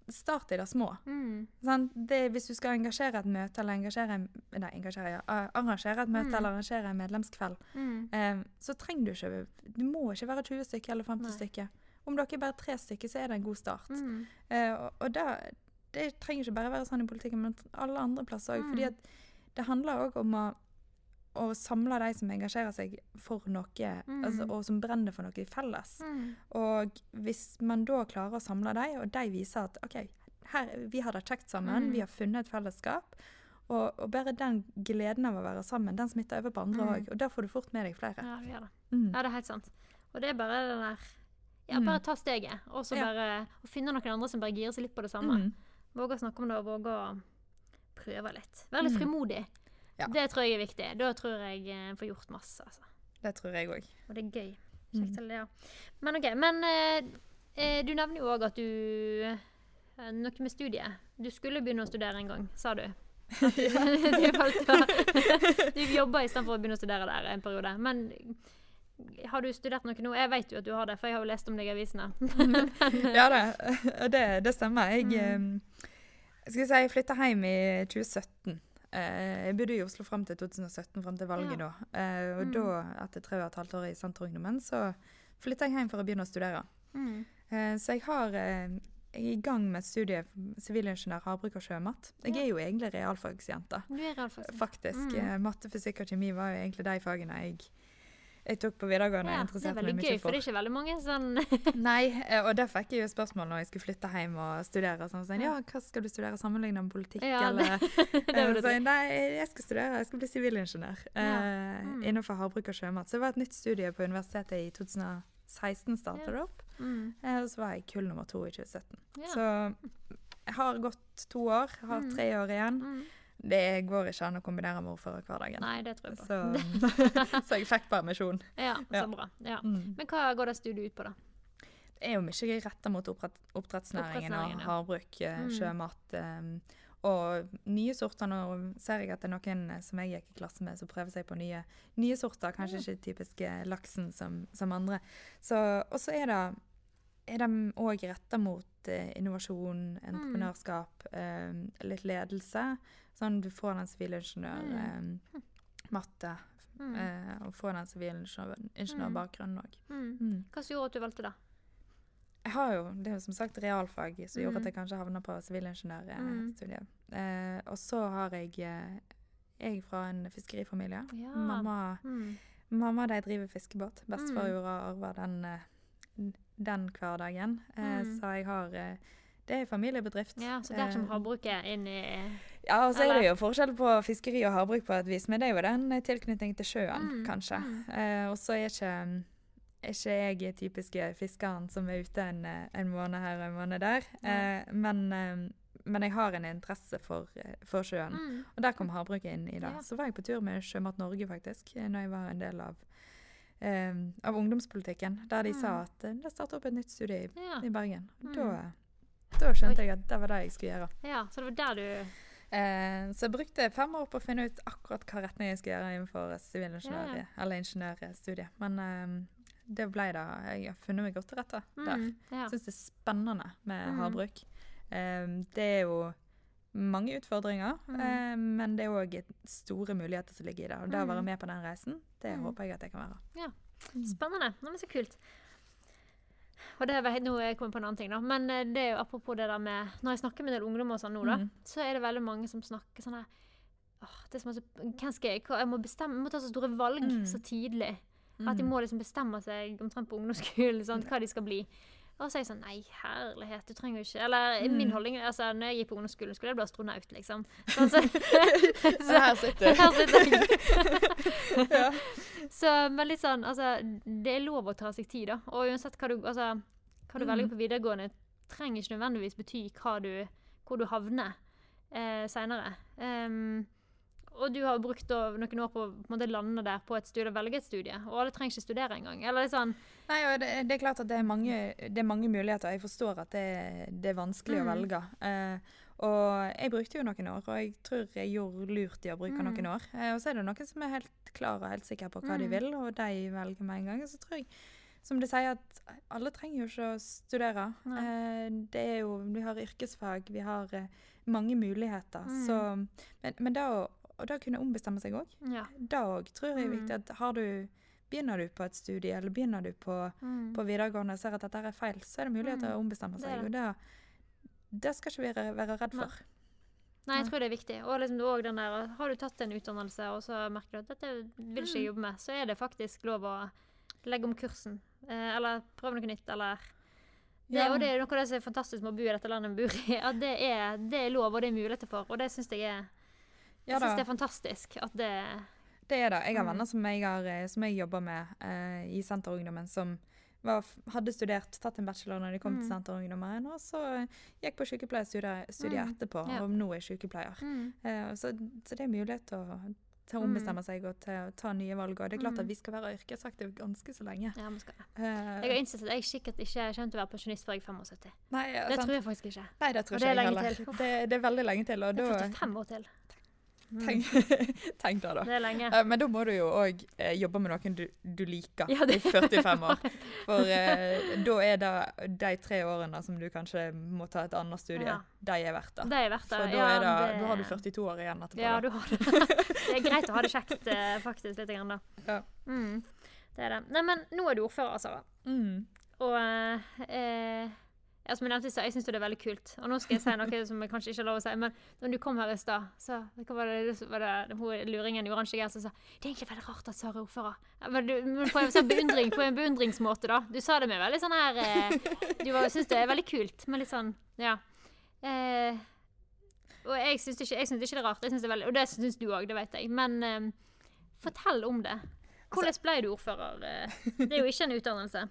start i det små. Mm. Sånn? Det, hvis du skal engasjere et møte, eller engasjere, nei, engasjere, ja, arrangere et møte Mm. eller arrangere en medlemskveld, Mm. eh, så trenger du ikke Du må ikke være 20 stykker eller 50 Nei. stykker. Om dere er bare tre stykker, så er det en god start. Eh, og og det, det trenger ikke bare være sånn i politikken, men alle andre plasser òg. Mm. Fordi det handler òg om å, å samle de som engasjerer seg for noe, Mm. altså, og som brenner for noe felles. Mm. Og hvis man da klarer å samle de, og de viser at OK, her, vi har det kjekt sammen, Mm. vi har funnet et fellesskap. Og, og bare den gleden av å være sammen, den smitter over på andre Mm. òg. Og da får du fort med deg flere. Ja, du gjør det. Mm. Ja, det er helt sant. Og det er bare det der Ja, Mm. bare ta steget, og så Ja. bare å finne noen andre som bare girer seg litt på det samme. Mm. Våge å snakke om det, og våge å prøve litt. Være litt Mm. frimodig. Ja. Det tror jeg er viktig. Da tror jeg en får gjort masse, altså. Det tror jeg òg. Og det er gøy. Mm. Kjekt mm. det, ja. Men OK. Men eh, eh, du nevner jo òg at du eh, Noe med studiet. Du skulle begynne å studere en gang, sa du. *laughs* At du, *laughs* du, valgte *laughs* du jobba istedenfor å begynne å studere der en periode. Men har du studert noe nå? Jeg vet jo at du har det, for jeg har jo lest om deg i avisene. Ja, det, det, det stemmer. Jeg, Mm. eh, skal si, jeg flytta hjem i 2017. Eh, jeg bodde i Oslo fram til 2017, fram til valget Ja. da. Eh, og Mm. da, etter tre og et halvt år i Senterungdommen, så flytta jeg hjem for å begynne å studere. Mm. Eh, så jeg har jeg er i gang med studiet studie sivilingeniør havbruk og sjømat. Jeg Ja. er jo egentlig realfagsjente. Du er realfag. Faktisk. Mm. Matte, fysikk og kjemi var jo egentlig de fagene jeg jeg tok på videregående. Ja, det er veldig gøy, mye for det er ikke veldig mange sånn *laughs* Nei, eh, og der fikk jeg jo spørsmål når jeg skulle flytte hjem og studere. Sånn, sånn, ja, hva skal du studere sammenlignet med politikk, Ja, eller det *laughs* Eh, det så Nei, jeg skal studere, jeg skal bli sivilingeniør Ja. uh, Mm. innenfor havbruk og sjømat. Så det var et nytt studie på universitetet i 2016 startet det opp. mm. Uh, og så var jeg kull nummer to i 2017. Ja. Så jeg har gått to år, har Mm. tre år igjen. Mm. Det går ikke an å kombinere med ordførerhverdagen. Nei, det tror jeg på. Så, *laughs* så jeg fikk permisjon. Ja, så bra. Ja. Mm. Men hva går det studiet ut på, da? Det er jo mye retta mot oppdrett, oppdrettsnæringen og havbruk, eh, Mm. sjømat. Um, og nye sorter. Nå ser jeg at det er noen eh, som jeg gikk i klasse med, som prøver seg på nye, nye sorter. Kanskje ikke typiske laksen som, som andre. Så, og så er det er de òg retta mot eh, innovasjon, entreprenørskap, eh, litt ledelse. Sånn du får den sivilingeniør-matte. Mm. Eh, og får den sivilingeniørbakgrunnen òg. Mm. Mm. Hva som gjorde at du valgte det? Jeg har jo, Det er jo som sagt realfag som gjorde Mm. at jeg kanskje havna på sivilingeniørstudiet. Eh, og så har jeg eh, Jeg fra en fiskerifamilie. Ja. Mamma, Mm. mamma de driver fiskebåt. Bestefar Mm. gjorde arva den, eh, den hverdagen. Eh, Mm. Så jeg har eh, Det er familiebedrift. Ja, så der kommer Eh, havbruket inn i Ja, og så er det jo forskjell på fiskeri og havbruk på et vis, men det er jo den tilknytningen til sjøen, Mm, kanskje. mm. Eh, og så er ikke, ikke jeg typiske fiskeren som er ute en, en måned her og en måned der. Eh, men, eh, men jeg har en interesse for, for sjøen. mm. Og der kom havbruket inn i dag. Ja. Så var jeg på tur med Sjømat Norge, faktisk, når jeg var en del av, eh, av ungdomspolitikken, der de sa Mm. at eh, det startet opp et nytt studie i, Ja. i Bergen. Mm. Da, da skjønte Oi. jeg at det var det jeg skulle gjøre. ja, så det var der du Eh, så jeg brukte fem år på å finne ut akkurat hva retning jeg skulle gjøre innenfor sivilingeniør- Ja, eller ingeniørstudiet. Men eh, det ble da Jeg har funnet meg godt til rette der. mm. ja. Syns det er spennende med Mm. havbruk. Eh, det er jo mange utfordringer, Mm. eh, men det er òg store muligheter som ligger i det. Og det å være Mm. med på den reisen, det Mm. håper jeg at jeg kan være. Ja. Spennende. Nå, men så kult. Og det var, nå er jeg kommet på en annen ting, da. Men eh, det er jo apropos det der med Når jeg snakker med en del ungdommer sånn nå, da, Mm. så er det veldig mange som snakker sånn her Åh, det er som altså, Hvem skal jeg Jeg må bestemme Jeg må ta så store valg Mm. så tidlig. At de Mm. må liksom bestemme seg omtrent på ungdomsskolen sant, hva de skal bli. Og så er jeg sånn Nei, herlighet, du trenger jo ikke Eller Mm. min holdning altså, Når jeg gikk på ungdomsskolen, skulle jeg bli astronaut, liksom. *laughs* Sånn, så, Så her sitter her sitter jeg. *laughs* *laughs* ja. Så, men litt sånn, altså, det er lov å ta seg tid, da. Og uansett hva du, altså, hva du Mm. velger på videregående, trenger ikke nødvendigvis bety hva du, hvor du havner eh, seinere. Og du har brukt noen år på å lande der på et studie, velge et studie. Og alle trenger ikke studere engang. Eller litt sånn Nei, og det, det er klart at det er mange, det er mange muligheter. Jeg forstår at det, det er vanskelig å Mm. velge. Eh, og jeg brukte jo noen år, og jeg tror jeg gjorde lurt i å bruke Mm. noen år. Eh, og så er det noen som er helt klar og helt sikker på hva de Mm. vil, og de velger med en gang. Så tror jeg, som du sier, at alle trenger jo ikke å studere. Eh, det er jo, vi har yrkesfag, vi har eh, mange muligheter. Mm. Så, men, men da å og da kunne ombestemme seg òg. Ja. Òg tror jeg er Mm. viktig. at har du Begynner du på et studie, eller begynner du på, Mm. på videregående og ser at dette er feil, så er det mulighet til å ombestemme seg. det. Og det, det skal ikke vi være, være redd for. Nei, jeg tror det er viktig. Og liksom der, har du tatt en utdannelse, og så merker du at dette vil ikke jeg Mm. jobbe med, så er det faktisk lov å legge om kursen. Eh, eller prøve noe nytt, eller det, Ja. Og det er noe av det som er fantastisk med å bo i dette landet vi bor i. At det er, det er lov, og det er muligheter for. Og det syns jeg er Jeg synes da, det er fantastisk at det det er det. Jeg har Mm. venner som jeg, har, eh, som jeg jobber med uh, i Senterungdommen, som var, hadde studert, tatt en bachelor når de kom til Mm. Senterungdommen, og så gikk på sykepleierstudiet studiet Mm. etterpå, Ja. og nå er sykepleier. mm, Uh, så, så det er mulighet til å, til å Mm. ombestemme seg og til å ta nye valg. Og det er klart Mm. at vi skal være yrkesaktive ganske så lenge. Ja, vi skal. Eh, Jeg har innsett at jeg sikkert ikke kommer til å være pensjonist før jeg er 75. nei, ja, Det sant. tror jeg faktisk ikke. Nei, det tror Og ikke det er jeg heller. Det, det er veldig lenge til, og Det er 45 år til. Mm. Tenk, *laughs* tenk det, da. Det er lenge. Uh, Men da må du jo òg uh, jobbe med noen du, du liker Ja, i 45 år. *laughs* For uh, da er det de tre årene som du kanskje må ta et annet studie, Ja. de er verdt det. Det er verdt det. For da, Ja, er det, det- da har du 42 år igjen etterpå. Ja, du har det. *laughs* det er greit å ha det kjekt, eh, faktisk, litt grann, da. Ja. Mm, det er det. Nei, men nå er du ordfører, Sara. Mm. Og eh, eh, ja, som jeg nevnte i stad, jeg syns det er veldig kult. Og nå skal jeg si noe som jeg kanskje ikke har lov å si, men når du kom her i stad, så hva var det, var det hun luringen i oransje genser som sa Det er egentlig veldig rart at Sara er ordfører. Ja, Men, du, men på, en sånn beundring, på en beundringsmåte, da. Du sa det med veldig sånn her eh, Du syns det er veldig kult, men litt sånn Ja. Eh, og jeg syns ikke, ikke det er rart. Det veldig, og det syns du òg, det vet jeg. Men eh, fortell om det. Hvordan ble du ordfører? Eh, Det er jo ikke en utdannelse.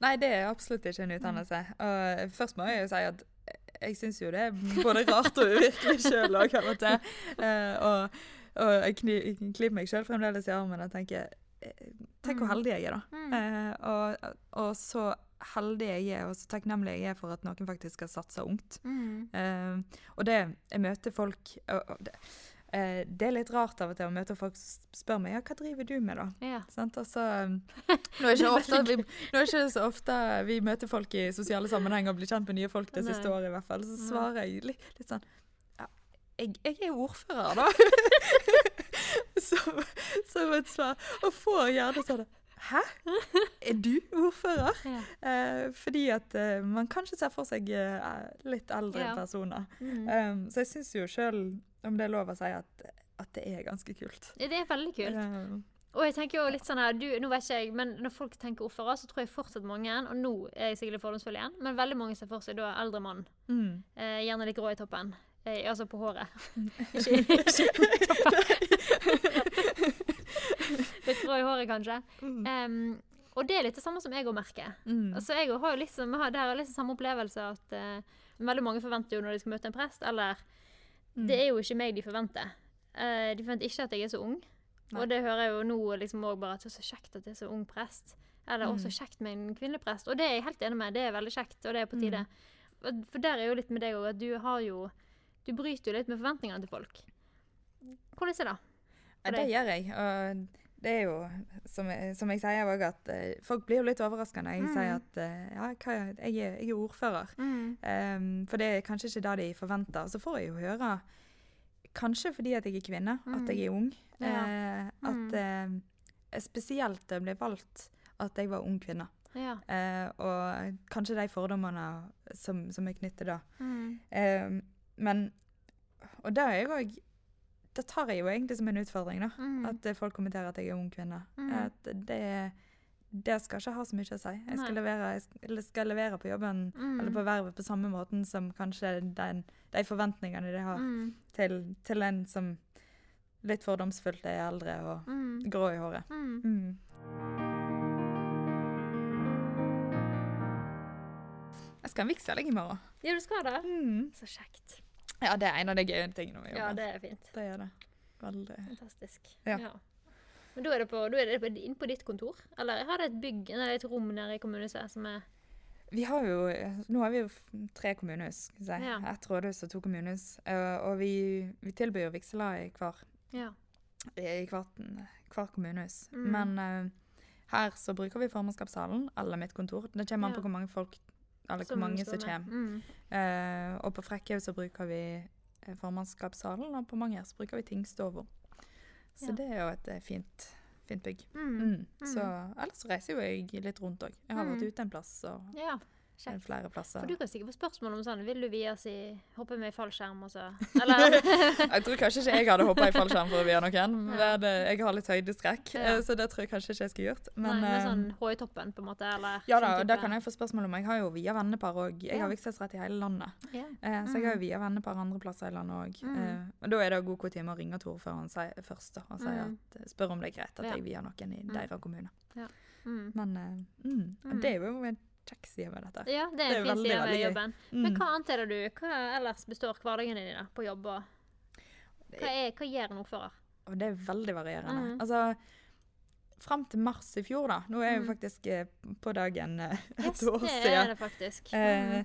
Nei, det er absolutt ikke en utdannelse. Og først må jeg jo si at jeg syns jo det er både *laughs* rart og uvirkelig sjøl òg, av og til. Eh, og, og jeg klipper meg sjøl fremdeles i armen og tenker eh, Tenk hvor Mm. heldig jeg er, da. Mm. Eh, og, og så heldig jeg er, og så takknemlig jeg er for at noen faktisk har satsa ungt. Mm. Og det Jeg møter folk og, og det, eh, det er litt rart av og til å møte folk som spør meg ja, hva driver du med, da? Ja. Um, *laughs* nå, er ofte, vi, nå er ikke så ofte vi møter folk i sosiale sammenhenger og blir kjent med nye folk det siste Nei. året, i hvert fall. Så svarer jeg litt, litt sånn ja, jeg, jeg er ordfører, da. *laughs* *laughs* som, som et svar. Og får gjerne sånn Hæ? Er du ordfører? Ja. Eh, fordi at eh, man kanskje ser for seg eh, litt eldre Ja. personer. Mm. Um, så jeg syns jo sjøl, om det er lov å si, at, at det er ganske kult. Det er veldig kult. Um, Og jeg tenker jo litt sånn her, du, nå vet ikke jeg, men Når folk tenker ordfører, så tror jeg fortsatt mange og nå er jeg sikkert fordomsfull igjen, men veldig mange ser for seg da eldre mann. mm. Eh, gjerne litt grå i toppen. Eh, altså på håret. *laughs* ikke, *laughs* ikke på toppen. *laughs* litt grå i håret, kanskje. Um, og det er litt det samme som jeg òg merker. Mm. Altså, jeg har jo liksom, jeg har, det er litt samme opplevelse at uh, veldig mange forventer jo når de skal møte en prest, eller Mm. Det er jo ikke meg de forventer. Uh, de forventer ikke at jeg er så ung. Nei. Og det hører jeg jo nå liksom bare at det er så kjekt at det er så ung prest. Eller Mm. også kjekt med en kvinnelig prest. Og det er jeg helt enig med. Det er veldig kjekt, og det er på tide. Mm. For der er jo litt med deg òg at du har jo Du bryter jo litt med forventningene til folk. Hvordan er det? Ja, for det gjør jeg. Og det er jo, som jeg, som jeg sier òg, at eh, folk blir jo litt overraska når jeg Mm. sier at eh, ja, hva, jeg, er, jeg er ordfører. Um, for det er kanskje ikke det de forventer. Så får jeg jo høre, kanskje fordi at jeg er kvinne, Mm. at jeg er ung, Ja. uh, at uh, spesielt det ble valgt at jeg var ung kvinne. Ja. Uh, og kanskje de fordommene som, som er knyttet da. Mm. Eh, men Og det er jeg òg Det tar jeg jo egentlig som en utfordring, da. Mm. At eh, folk kommenterer at jeg er ung kvinne. Mm. At det, det skal ikke ha så mye å si. Jeg skal, levere, jeg skal, levere på jobben Mm. eller på vervet på samme måten som kanskje den, de forventningene de har Mm. til, til en som litt fordomsfullt er eldre og Mm. grå i håret. Mm. Mm. Jeg skal ha en vigsel i morgen. Ja, du skal det? Mm. Så kjekt. Ja, det er en av de gøye tingene vi gjør. Ja, det er fint. det er det. Veldig. Fantastisk. Ja. Men da er det, på, da er det på- inne på ditt kontor? Eller har det et bygg, eller et rom nede i kommunehuset som er Vi har jo, nå har vi jo tre kommunehus. Si. Ja. Ett rådhus og to kommunehus. Eh, og vi, vi tilbyr jo vigseler i hver, Ja. i hvert, hver kommunehus. Mm. Men eh, her så bruker vi formannskapssalen, eller mitt kontor. Det kommer an på hvor mange folk, eller hvor mange som kommer. Mm. Eh, og på Frekkhaug så bruker vi eh, formannskapssalen, og på Manger så bruker vi tingstova. Så Ja. det er jo et eh, fint, fint bygg. Mm. Mm. Så ellers reiser jo jeg litt rundt òg. Jeg har Mm. vært ute en plass og Ja. Eh, Kjekt. flere plasser. For du kan sikkert få spørsmål om sånn Vil du vies i Hoppe med i fallskjerm og så *laughs* Eller Jeg tror kanskje ikke jeg hadde hoppa i fallskjerm for å vie noen. *laughs* men Jeg har litt høydeskrekk, Ja. eh, så det tror jeg kanskje ikke jeg skulle gjort. Nei, Men eh, sånn H i toppen, på en måte? Eller ja da, sånn og det kan jeg få spørsmål om. Jeg har jo via vennepar òg. Jeg Ja. har vigselsrett i hele landet. Ja. Eh, så jeg har jo via vennepar andre plasser i landet òg. Mm. Eh, og da er det god kutyme å ringe Tor før han sier først og sier Mm. at, spør om det er greit at Ja. jeg vier noen i Mm. deres kommune. Mm. Men eh, mm, Mm. det er jo en kjekk side med dette. ja, det Det er en fin side ved jobben. Mm. Men hva annet er det du Hva ellers består hverdagen din da, på jobb? og Hva, er, hva gjør en ordfører? Og det er veldig varierende. Mm. Altså, Fram til mars i fjor, da. Nå er jo Mm. faktisk eh, på dagen eh, et Yes, år det siden. er det faktisk. Eh,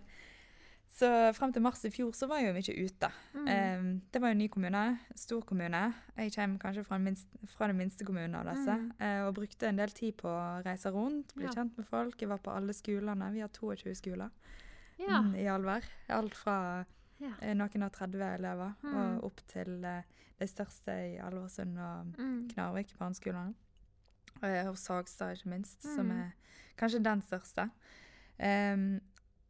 så frem til mars i fjor så var jeg jo mye ute. Mm. Um, det var jo en ny kommune, stor kommune. Jeg kommer kanskje fra, den minst, fra den minste kommunen av disse. Mm. Uh, og brukte en del tid på å reise rundt, bli Ja. kjent med folk. Jeg var på alle skolene. Vi har 22 skoler ja. um, i Alver. Alt fra Ja. eh, noen av 30 elever Mm. og opp til uh, de største i Alversund og Mm. Knarvik, barneskolene. Og Sagstad, ikke minst, som Mm. er kanskje den største. Um,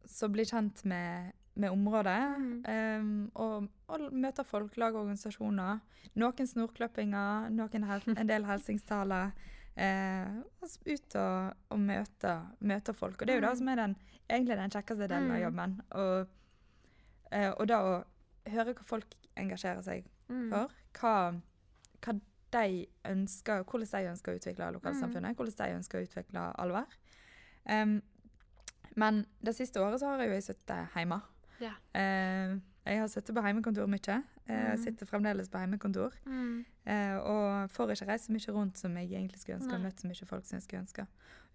så bli kjent med, med området. Mm. Um, og, og møter folk, lage organisasjoner. Noen snorkløppinger, noen *laughs* en del helsingstaler. Uh, ut og, og møte, møte folk. Og det er jo det Mm. som er den, egentlig den kjekkeste delen av Mm. jobben. Og, uh, og da å høre hva folk engasjerer seg Mm. for. Hva, hva de ønsker, hvordan de ønsker å utvikle lokalsamfunnet. Hvordan de ønsker å utvikle Alver. Um, men det siste året så har jeg jo sittet hjemme. Ja. Eh, jeg har sittet på heimekontor mye. Eh, Jeg Mhm. sitter fremdeles på heimekontor. Mm. Eh, og får ikke reist så mye rundt som jeg egentlig skulle ønske, og møtt så mye folk som jeg skulle ønske.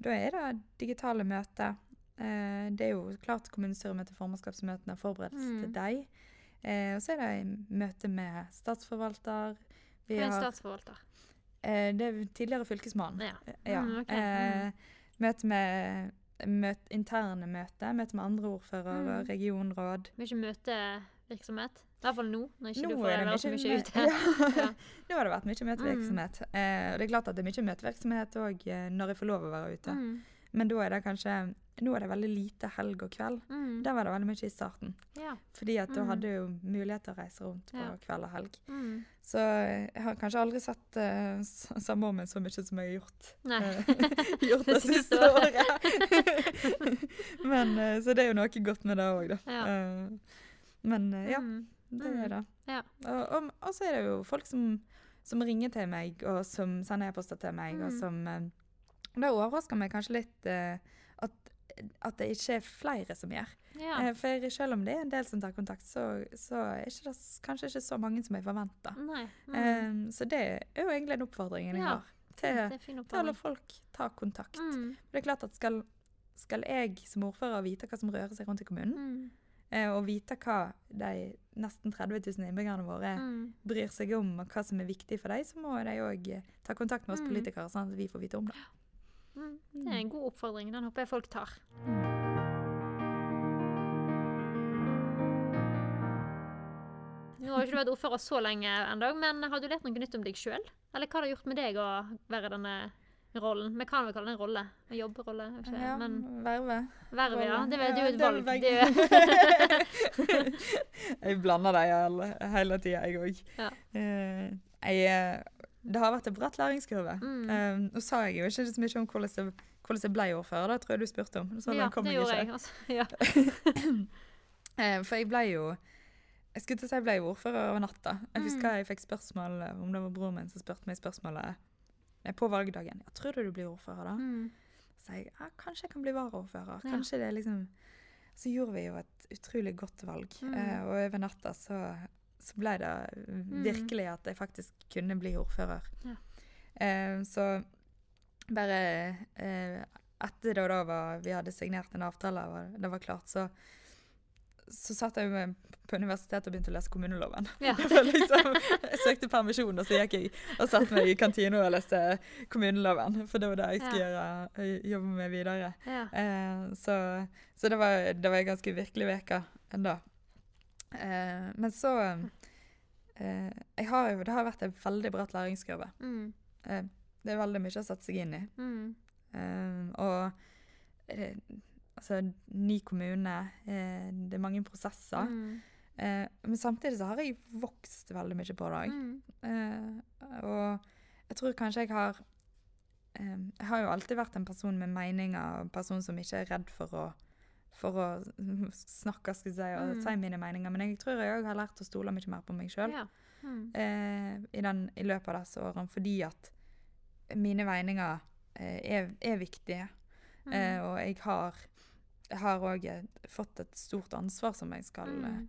Da er det digitale møter. Eh, det er jo klart kommunestyremøte, formannskapsmøtene, forberedelse til Mm. deg. Eh, og så er det møte med statsforvalter. Vi Hva er en har, statsforvalter? eh, det er tidligere fylkesmann. Ja. Ja. Mm, ok. eh, møte med møt, interne møter, møte med andre ordførere, Mm. regionråd. Mye møtevirksomhet. I hvert fall nå, når ikke Nå du får være så mye ute. *laughs* Ja. Nå har det vært mye møtevirksomhet. Eh, og det er klart at det er mye møtevirksomhet òg eh, når jeg får lov å være ute. Mm. Men da er det kanskje Nå er det veldig lite helg og kveld. Mm. Der var det veldig mye i starten. Ja. Fordi at da Mm. hadde jeg jo mulighet til å reise rundt på Ja. kveld og helg. Mm. Så jeg har kanskje aldri sett uh, samboeren min så mye som jeg har gjort. Eh, *laughs* *laughs* gjort det Det siste året. *laughs* Men, uh, så det er jo noe godt med det òg, da. Ja. Uh, men uh, ja, Mm. det Mm. er det. Ja. Og, og, og så er det jo folk som, som ringer til meg, og som sender e-poster til meg, og Mm. som eh, Det overrasker meg kanskje litt uh, at, at det ikke er flere som gjør. Ja. Eh, for selv om det er en del som tar kontakt, så, så er det kanskje ikke så mange som er forventa. Mm. Eh, så det er jo egentlig en oppfordring jeg Ja. har til, til alle oppfordring. folk. Ta kontakt. Mm. Det er klart at skal, skal jeg som ordfører vite hva som rører seg rundt i kommunen, Mm. eh, og vite hva de nesten 30 000 innbyggerne våre Mm. bryr seg om, og hva som er viktig for dem, så må de òg ta kontakt med oss Mm. politikere, sånn at vi får vite om det. Mm. Det er en god oppfordring. Den håper jeg folk tar. Nå har ikke du vært ordfører så lenge ennå, men har du lært noe nytt om deg sjøl? Eller hva har det gjort med deg å være i denne rollen? Vi kan vel kalle det en rolle? En jobbrolle? ikke, Ja, Men verve. Verve, ja. Det er jo et valg. er er *laughs* jeg blander dem hele, tida, jeg òg. Ja. Det har vært en bratt læringskurve. Mm. Um, Nå sa jeg jo ikke så mye om hvordan jeg, hvordan det ble ordfører, det tror jeg du spurte om. Så ja, det gjorde ikke. jeg. Altså. *laughs* Ja. *coughs* Eh, For jeg ble jo Jeg skulle til å si jeg ble ordfører over natta. Jeg Mm. husker jeg fikk spørsmål eh, om det var broren min som spurte meg spørsmålet eh, på valgdagen. Ja, 'Tror du du blir ordfører, da?' Mm. Så sa jeg ja, kanskje jeg kan bli varaordfører. Ja. Det liksom Så gjorde vi jo et utrolig godt valg. Mm. Eh, og over natta så, så ble det virkelig at jeg faktisk kunne bli ordfører. Ja. Eh, så bare eh, etter og da var, vi hadde signert en avtale og det var klart, så så satt jeg på universitetet og begynte å lese kommuneloven. *laughs* Ja. *laughs* Det liksom, jeg søkte permisjon, og så gikk jeg og satte meg i kantina og leste kommuneloven. For det var det jeg skulle gjøre, eh, jobbe med videre. Ja. Eh, så så det, var, det var en ganske virkelig uke ennå. Eh, men så eh, jeg har jo, Det har vært en veldig bratt læringskurve. Mm. Eh, det er veldig mye å sette seg inn i. Mm. Eh, og eh, altså, ny kommune, eh, det er mange prosesser. Mm. Eh, men samtidig så har jeg vokst veldig mye på det òg. Mm. Eh, og jeg tror kanskje jeg har Jeg har jo alltid vært en person med meninger, en person som ikke er redd for å, for å *laughs* snakke jeg si, og Mm. si mine meninger. Men jeg tror jeg òg har lært å stole mye mer på meg sjøl Ja. Mm. eh, i, i løpet av disse årene, fordi at mine meninger eh, er, er viktige. Mm. Eh, og jeg har jeg har òg fått et stort ansvar som jeg skal eh, Mm.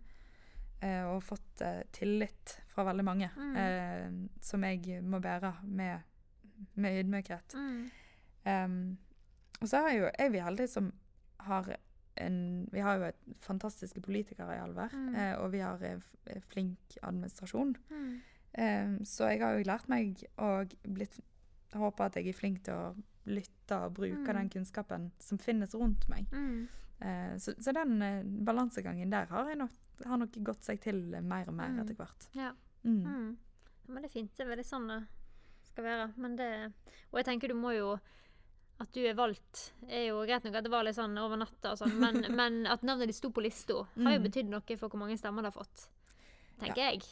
eh, Og fått eh, tillit fra veldig mange, Mm. eh, som jeg må bære med, med ydmykhet. Mm. Um, og så er, jo, er vi heldige som har en Vi har jo et fantastiske politikere i Alver, Mm. eh, og vi har en eh, flink administrasjon. Mm. Eh, så jeg har jo lært meg og blitt håper at jeg er flink til å lytte og bruke Mm. den kunnskapen som finnes rundt meg. Mm. Eh, så, så den eh, balansegangen der har, nok, har nok gått seg til eh, mer og mer Mm. etter hvert. Ja. Mm. Ja, men det er fint. Det er veldig sånn det skal være. Men det Og jeg tenker du må jo at du er valgt, er jo greit nok at det var litt sånn over natta og sånn, men, *laughs* men at navnet ditt sto på lista, har jo Mm. betydd noe for hvor mange stemmer det har fått. Tenker jeg.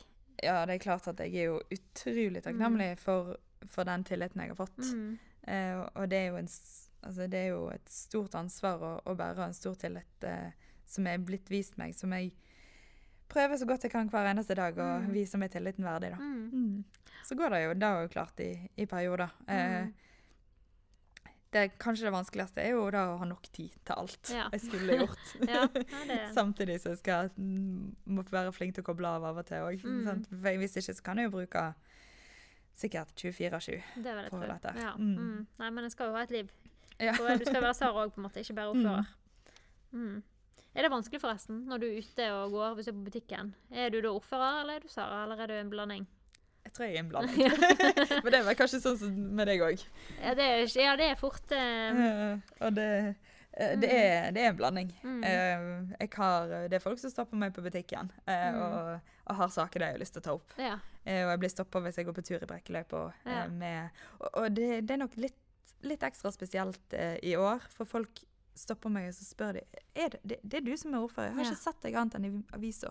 Ja, det er klart at jeg er jo utrolig takknemlig for, for den tilliten jeg har fått. Mm. Eh, og- det er en, altså det er jo et stort ansvar å, å bære en stor tillit eh, som er blitt vist meg, som jeg prøver så godt jeg kan hver eneste dag å Mm. vise meg tilliten verdig. da. Mm. Mm. Så går det jo, det er jo klart i, i perioder. Eh, Mm. Det, kanskje det vanskeligste er jo da å ha nok tid til alt Ja. jeg skulle gjort. *laughs* Ja, *laughs* Samtidig så skal jeg mm, må være flink til å koble av av og til òg. Mm. Hvis ikke så kan jeg jo bruke sikkert 24-7. Det på dette. Ja. Mm. Mm. Nei, men en skal jo ha et liv. Ja. Du skal være Sara òg, på en måte, ikke bare ordfører. Mm. Er det vanskelig forresten, når du er ute og går, hvis du er på butikken? Er du da ordfører, eller er du Sara, eller er du en blanding? Jeg tror jeg er en blanding. *laughs* Men det er vel kanskje sånn som med deg òg. Ja, det er, ja, det er fort eh, og det, eh, det, er, det er en blanding. mm. Jeg har, det er folk som stopper meg på butikken Mm. og, og har saker de har lyst til å ta opp. Ja. Og jeg blir stoppa hvis jeg går på tur i brekkeløypa. Ja. med- og og det, det er nok litt, litt ekstra spesielt i år, for folk stopper meg og så spør de, er det, det, det er du som er ordfører. Jeg har Ja. ikke sett deg annet enn i avisa.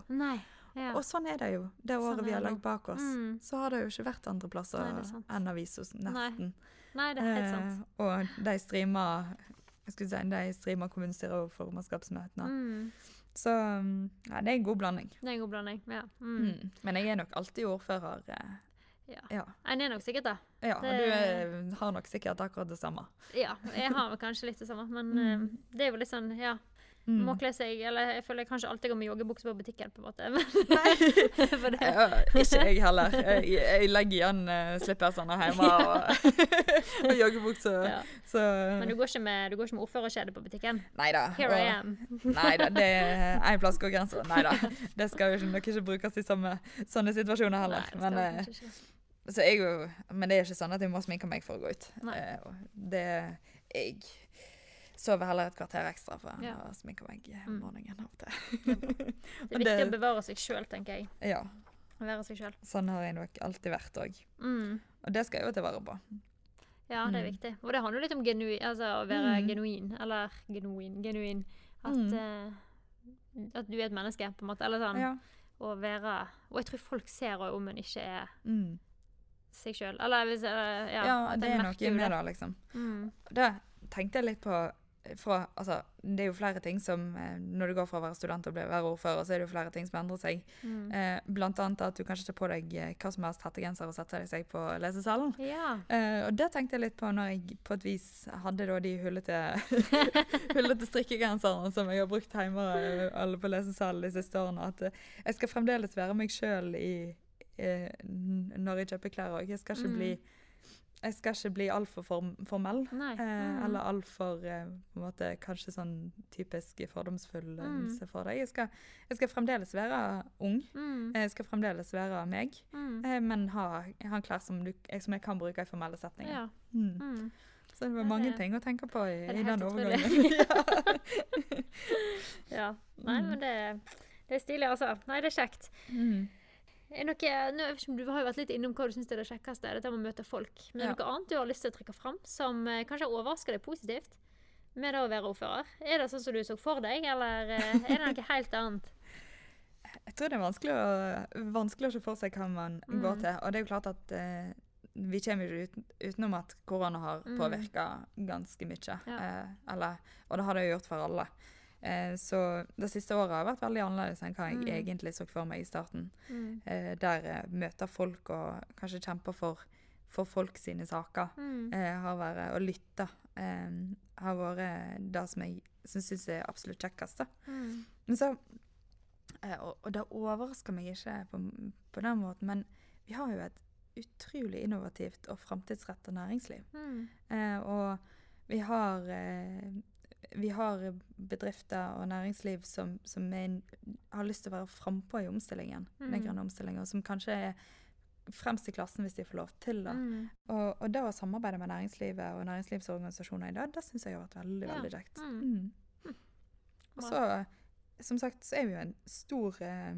Nei. Ja. Og sånn er det jo. Det Sånn året vi er har lagd bak oss, Mm. så har det jo ikke vært andre plasser Nei, er enn avisa, nesten. Nei, det er helt sant. Eh, og de streamer jeg skulle si, de streamer kommunestyret og formannskapsmøtene. Mm. Så ja, det er en god blanding. Det er en god blanding. Ja. Mm. Mm. Men jeg er nok alltid ordfører. eh, Ja. ja. En er nok sikkert det. ja Det- du er, har nok sikkert akkurat det samme. Ja, jeg har kanskje litt det samme, men *laughs* Mm. eh, det er jo litt sånn, ja. Mm. Må kle seg, eller jeg føler jeg kanskje alltid går med joggebukse på butikken, på en måte. *laughs* Nei, *laughs* for det, Ja, ikke jeg heller. Jeg, jeg legger igjen uh, slippersene hjemme og, *laughs* og joggebukse. ja. Men du går ikke med, du ordførerkjede på butikken? Nei da. Here I am. Nei da, det er en plass går grensa. Nei da. Det skal jo ikke, nok ikke brukes i samme, sånne situasjoner heller. Nei, men, eh, ikke. så jeg, men det er ikke sånn at jeg må sminke meg for å gå ut. Nei. Eh, og det Jeg sover heller et kvarter ekstra for Ja. å sminke meg om Mm. morgenen av og til. Det er *laughs* viktig det- å bevare seg sjøl, tenker jeg. Ja. Være seg sjøl. Sånn har jeg nok alltid vært òg. Mm. Og det skal jeg jo ta vare på. Ja, det er Mm. viktig. Og det handler litt om genu altså, å være Mm. genuin. Eller genuin. Genuin. At, eh, at du er et menneske, på en måte. Eller sånn. Ja. Og være Og jeg tror folk ser om en ikke er Mm. seg sjøl. Eller hvis uh, ja, Ja, det er noe med det, liksom. Mm. Det tenkte jeg litt på fra, altså, Det er jo flere ting som eh, Når du går fra å være student til å være ordfører, så er det jo flere ting som endrer seg. Mm. Eh, blant annet at du kanskje tar på deg eh, hva som helst hettegenser og setter deg på lesesalen. Ja. Eh, og det tenkte jeg litt på når jeg på et vis hadde da de hullete, *laughs* hullete strikkegenserne som jeg har brukt hjemme alle eller på lesesalen de siste årene. At eh, jeg skal fremdeles være meg sjøl eh, når jeg kjøper klær òg. Jeg skal ikke Mm. Jeg skal ikke bli altfor form formell. Nei. Eh, Mm. Eller altfor eh, på en måte, kanskje sånn typisk fordomsfull eh, Mm. se for deg. Jeg skal, jeg skal fremdeles være ung. Mm. Jeg skal fremdeles være meg, Mm. eh, men ha, ha klær som, du, eh, som jeg kan bruke i formelle setninger. Ja. Mm. Mm. Så det var mange ting å tenke på i, i den overgangen. *laughs* ja. ja. Nei, Mm. men det, det er stilig, altså. Nei, det er kjekt. Mm. Er noe, nå, Du har jo vært litt innom hva du syns er det kjekkeste, dette med å møte folk. Men det Ja. noe annet du har lyst til å trekke fram som eh, kanskje overrasker deg positivt med det å være ordfører? Er det sånn som du så for deg, eller eh, er det noe helt annet? *laughs* Jeg tror det er vanskelig å, vanskelig å se for seg hva man går Mm. til. Og det er jo klart at eh, vi kommer jo ikke ut, utenom at korona har Mm. påvirka ganske mye. Ja. Eh, eller, og det har det jo gjort for alle. Eh, så det siste året har vært veldig annerledes enn hva jeg Mm. egentlig så for meg i starten. Mm. Eh, der eh, møter folk og kanskje kjemper for, for folk sine saker. Mm. Eh, har vært å lytte. Eh, har vært det som jeg syns er absolutt kjekkest. Mm. Men så, eh, og, og det overrasker meg ikke på, på den måten, men vi har jo et utrolig innovativt og framtidsretta næringsliv. Mm. Eh, og vi har, eh, vi har bedrifter og næringsliv som, som er, har lyst til å være frampå i omstillingen, den Mm. grønne omstillingen, som kanskje er fremst i klassen hvis de får lov til det. Mm. Og, og det å samarbeide med næringslivet og næringslivsorganisasjoner i dag, det syns jeg har vært veldig, Ja. veldig kjekt. Mm. Mm. Og så, som sagt, så er vi jo en stor eh,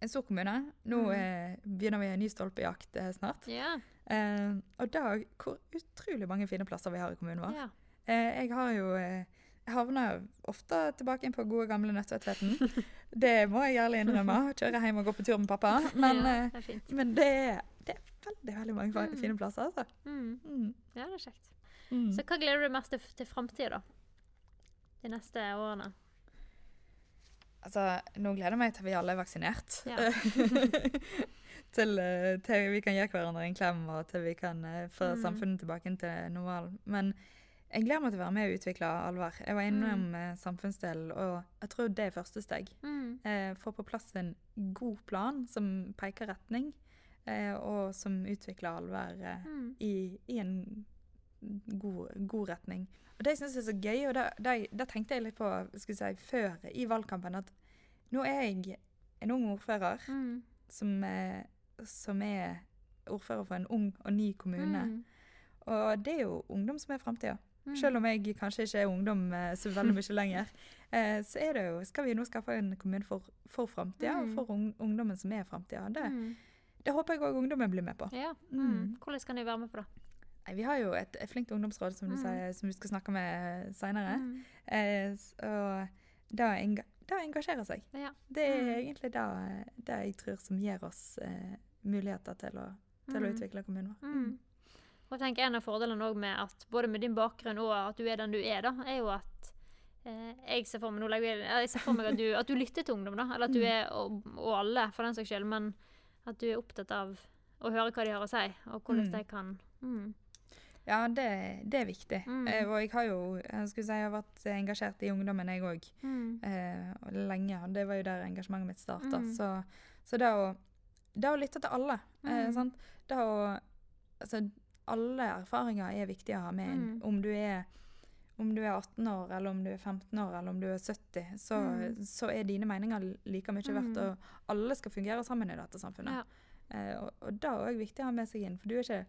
en stor kommune. Nå Mm. eh, begynner vi en ny stolpejakt eh, snart. Yeah. Eh, og da, hvor utrolig mange fine plasser vi har i kommunen vår. Ja. Eh, jeg har jo eh, jeg havner ofte tilbake inn på gode gamle Nødtvedtveten. *laughs* Det må jeg ærlig innrømme. Kjøre hjem og gå på tur med pappa. *laughs* Men, ja, eh, det er men det, det er veldig veldig mange Mm. fine plasser, altså. Mm. Mm. Ja, det er kjekt. Mm. Så hva gleder du deg mest til, til framtida, da? De neste årene? Altså, nå gleder jeg meg til vi alle er vaksinert. Ja. *laughs* til, eh, til vi kan gi hverandre en klem, og til vi kan eh, få Mm. samfunnet tilbake til normal. Men jeg gleder meg til å være med og utvikle Alvar. Jeg var innom Mm. eh, samfunnsdelen, og jeg tror det er første steg. Mm. Eh, få på plass en god plan som peker retning, eh, og som utvikler Alvar eh, Mm. i, i en god, god retning. Og Det jeg syns er så gøy, og da tenkte jeg litt på si, før i valgkampen, at nå er jeg en ung ordfører Mm. som, som er ordfører for en ung og ny kommune. Mm. Og det er jo ungdom som er framtida. Mm. Selv om jeg kanskje ikke er ungdom eh, så veldig mye lenger, *laughs* eh, så er det jo, skal vi nå skaffe en kommune for, for framtida, og Mm. for un ungdommen som er framtida. Det, Mm. det håper jeg òg ungdommen blir med på. Ja. Mm. Mm. Hvordan kan de være med på det? Vi har jo et, et flinkt ungdomsråd som du Mm. sier, som vi skal snakke med seinere. Eh, s- og det enga å engasjere seg. Ja. Det er egentlig det, det jeg tror som gir oss eh, muligheter til å, til å utvikle kommunen vår. Og jeg tenker En av fordelene med at både med din bakgrunn og at du er den du er, da, er jo at eh, jeg ser for meg jeg, jeg ser for meg at du, at du lytter til ungdom, da. Eller at du Mm. er, og, og alle, for den saks skyld, men at du er opptatt av å høre hva de har å si, og hvordan Mm. de kan mm. Ja, det, det er viktig. Mm. Eh, og jeg har jo jeg si, jeg har vært engasjert i ungdommen, jeg òg, Mm. eh, lenge. Det var jo der engasjementet mitt starta. Mm. Så, så det, å, det å lytte til alle eh, Mm. sant? Det å Altså, alle erfaringer er viktige å ha med inn. Mm. Om du er om du er 18 år, eller om du er 15 år, eller om du er 70, så, Mm. så er dine meninger like mye verdt. Mm. Og alle skal fungere sammen i dette samfunnet. Ja. Eh, og, og det er òg viktig å ha med seg inn. For du er, ikke,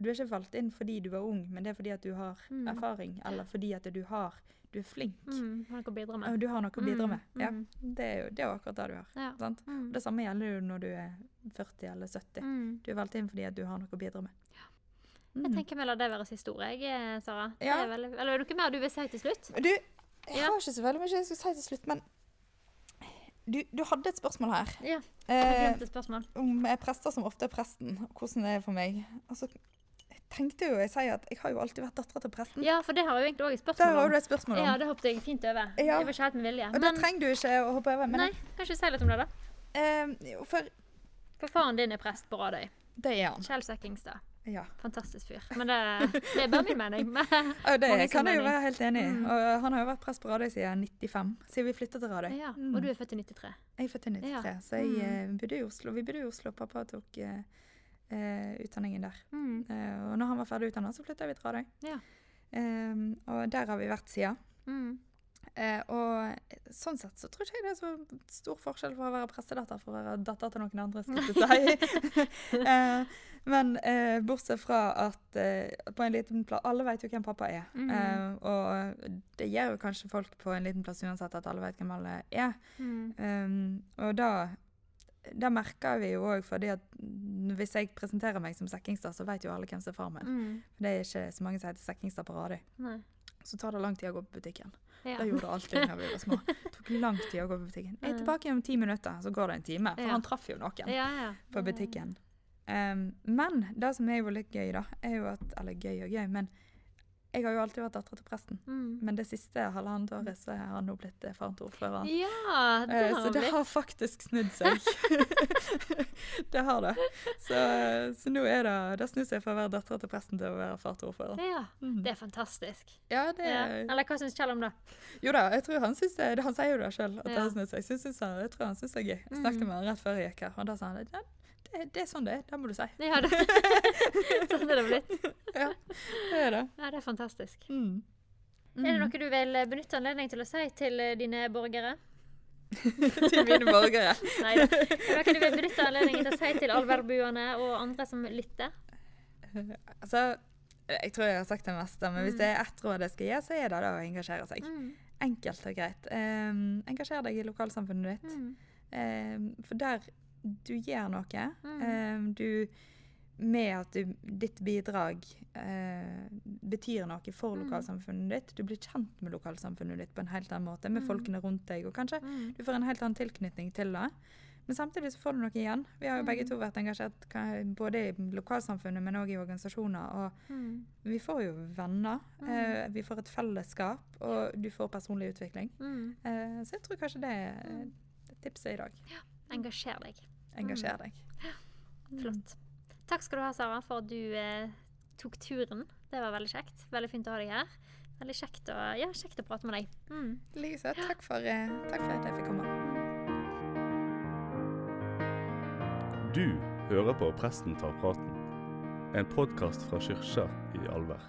du er ikke valgt inn fordi du er ung, men det er fordi at du har Mm. erfaring, eller fordi at du har du er flink. Mm. Har noe å bidra med. Du har noe å bidra Mm, med. Ja, mm. det, er jo, det er akkurat det du har. Ja. Det samme gjelder jo når du er 40 eller 70. Mm. Du er valgt inn fordi at du har noe å bidra med. Jeg Mm. tenker vi lar det være siste ord, jeg, eh, Sara. Det Ja. er veldig, eller er det noe mer du vil si til slutt? Du, jeg Ja. har ikke så veldig mye jeg skulle si til slutt, men du, du hadde et spørsmål her. Ja, Eh, jeg glemte et spørsmål. om jeg er prester som ofte er presten, og hvordan det er for meg. Altså, jeg tenkte jo, jeg sier at jeg har jo alltid vært dattera til presten. Ja, for det har jeg jo egentlig òg et Der spørsmål har om. du et spørsmål om. Ja, det hoppet jeg fint over. Ja. Det var ikke helt med vilje. og det Men trenger du ikke å hoppe over. Men nei, ikke si litt om det, da? eh, for For faren din er prest på Radøy. det er han. Kjell Sekkingstad. Ja. Fantastisk fyr. Men det, det er bare min mening. *laughs* Men, Og det kan jeg jo være helt enig i. Mm. Han har jo vært prest på Radøy siden 95, siden vi flytta til Radøy. ja. Mm. Og du er født i 93. Jeg er født i 93, Ja. så jeg Mm. eh, bodde i Oslo. Vi bodde i Oslo. Pappa tok eh, utdanningen der. Eh, og når han var ferdig utdannet, så flytta vi til Radøy. Ja. Um, og der har vi vært siden. Mm. Eh, og sånn sett så tror ikke jeg det er så stor forskjell for å være prestedatter for å være datter til noen andre, skal jeg si. *laughs* eh, men eh, bortsett fra at eh, på en liten plass Alle vet jo hvem pappa er. Mm. Eh, og det gjør jo kanskje folk på en liten plass uansett at alle vet hvem alle er. Mm. Um, og da, da merker vi jo òg fordi at hvis jeg presenterer meg som Sekkingstad, så vet jo alle hvem som er far min. Mm. For det er ikke så mange som heter Sekkingstad på Radøy. Så tar det lang tid å gå på butikken. Ja. Det gjorde det alltid da vi var små. *laughs* Det tok lang tid å gå på butikken. Jeg er tilbake om ti minutter, så går det en time. For Ja. han traff jo noen Ja, ja. på butikken. Um, men det som er jo litt gøy, da, er jo at Eller gøy og gøy, men jeg har jo alltid vært datter til presten. Mm. Men det siste halvannet året så har han nå blitt faren til ordføreren. Ja, det Eh, så det har faktisk snudd seg. *laughs* det har det. Så, så nå er det Det snur seg fra å være datter til presten til å være far til ordføreren. Ja, mm. det er fantastisk. Ja, det Ja. Eller hva syns Kjell om det? Jo da, jeg tror han syns det, det Han sier jo det sjøl, at det Ja. har snudd seg. Jeg, synes jeg tror han syns det er gøy. Jeg snakket Mhm. med han rett før jeg gikk her, og da sa han det, det, det er sånn det er. Det må du si. Ja, det. *laughs* sånn er det blitt. Ja, det er det. Ja, det er fantastisk. Mm. Er det noe du vil eh, benytte anledning til å si til eh, dine borgere? *laughs* til mine borgere? *laughs* Nei da. Er det noe du vil benytte anledningen til å si til alverbuene og andre som lytter? Altså, jeg tror jeg har sagt det meste, men hvis Mm. det er ett råd jeg skal gi, så er det da å engasjere seg. Mm. Enkelt og greit. Um, engasjer deg i lokalsamfunnet ditt. Mm. Um, for der du gjør noe. Mm. Um, du med at du, ditt bidrag eh, betyr noe for Mm. lokalsamfunnet ditt. Du blir kjent med lokalsamfunnet ditt på en helt annen måte, med Mm. folkene rundt deg. Og kanskje Mm. du får en helt annen tilknytning til det. Men samtidig så får du noe igjen. Vi har jo begge to vært engasjert både i lokalsamfunnet, men òg i organisasjoner. Og vi får jo venner. Eh, vi får et fellesskap, og du får personlig utvikling. Eh, så jeg tror kanskje det er tipset i dag. Ja. Engasjer deg. Engasjer deg. Flott. Takk skal du ha, Sara, for at du eh, tok turen. Det var veldig kjekt. Veldig fint å ha deg her. Veldig kjekt å, ja, kjekt å prate med deg. Mm. Likeså. Takk, for, eh, takk for at jeg fikk komme. Du hører på Presten tar praten, en podkast fra kyrkja i Alver.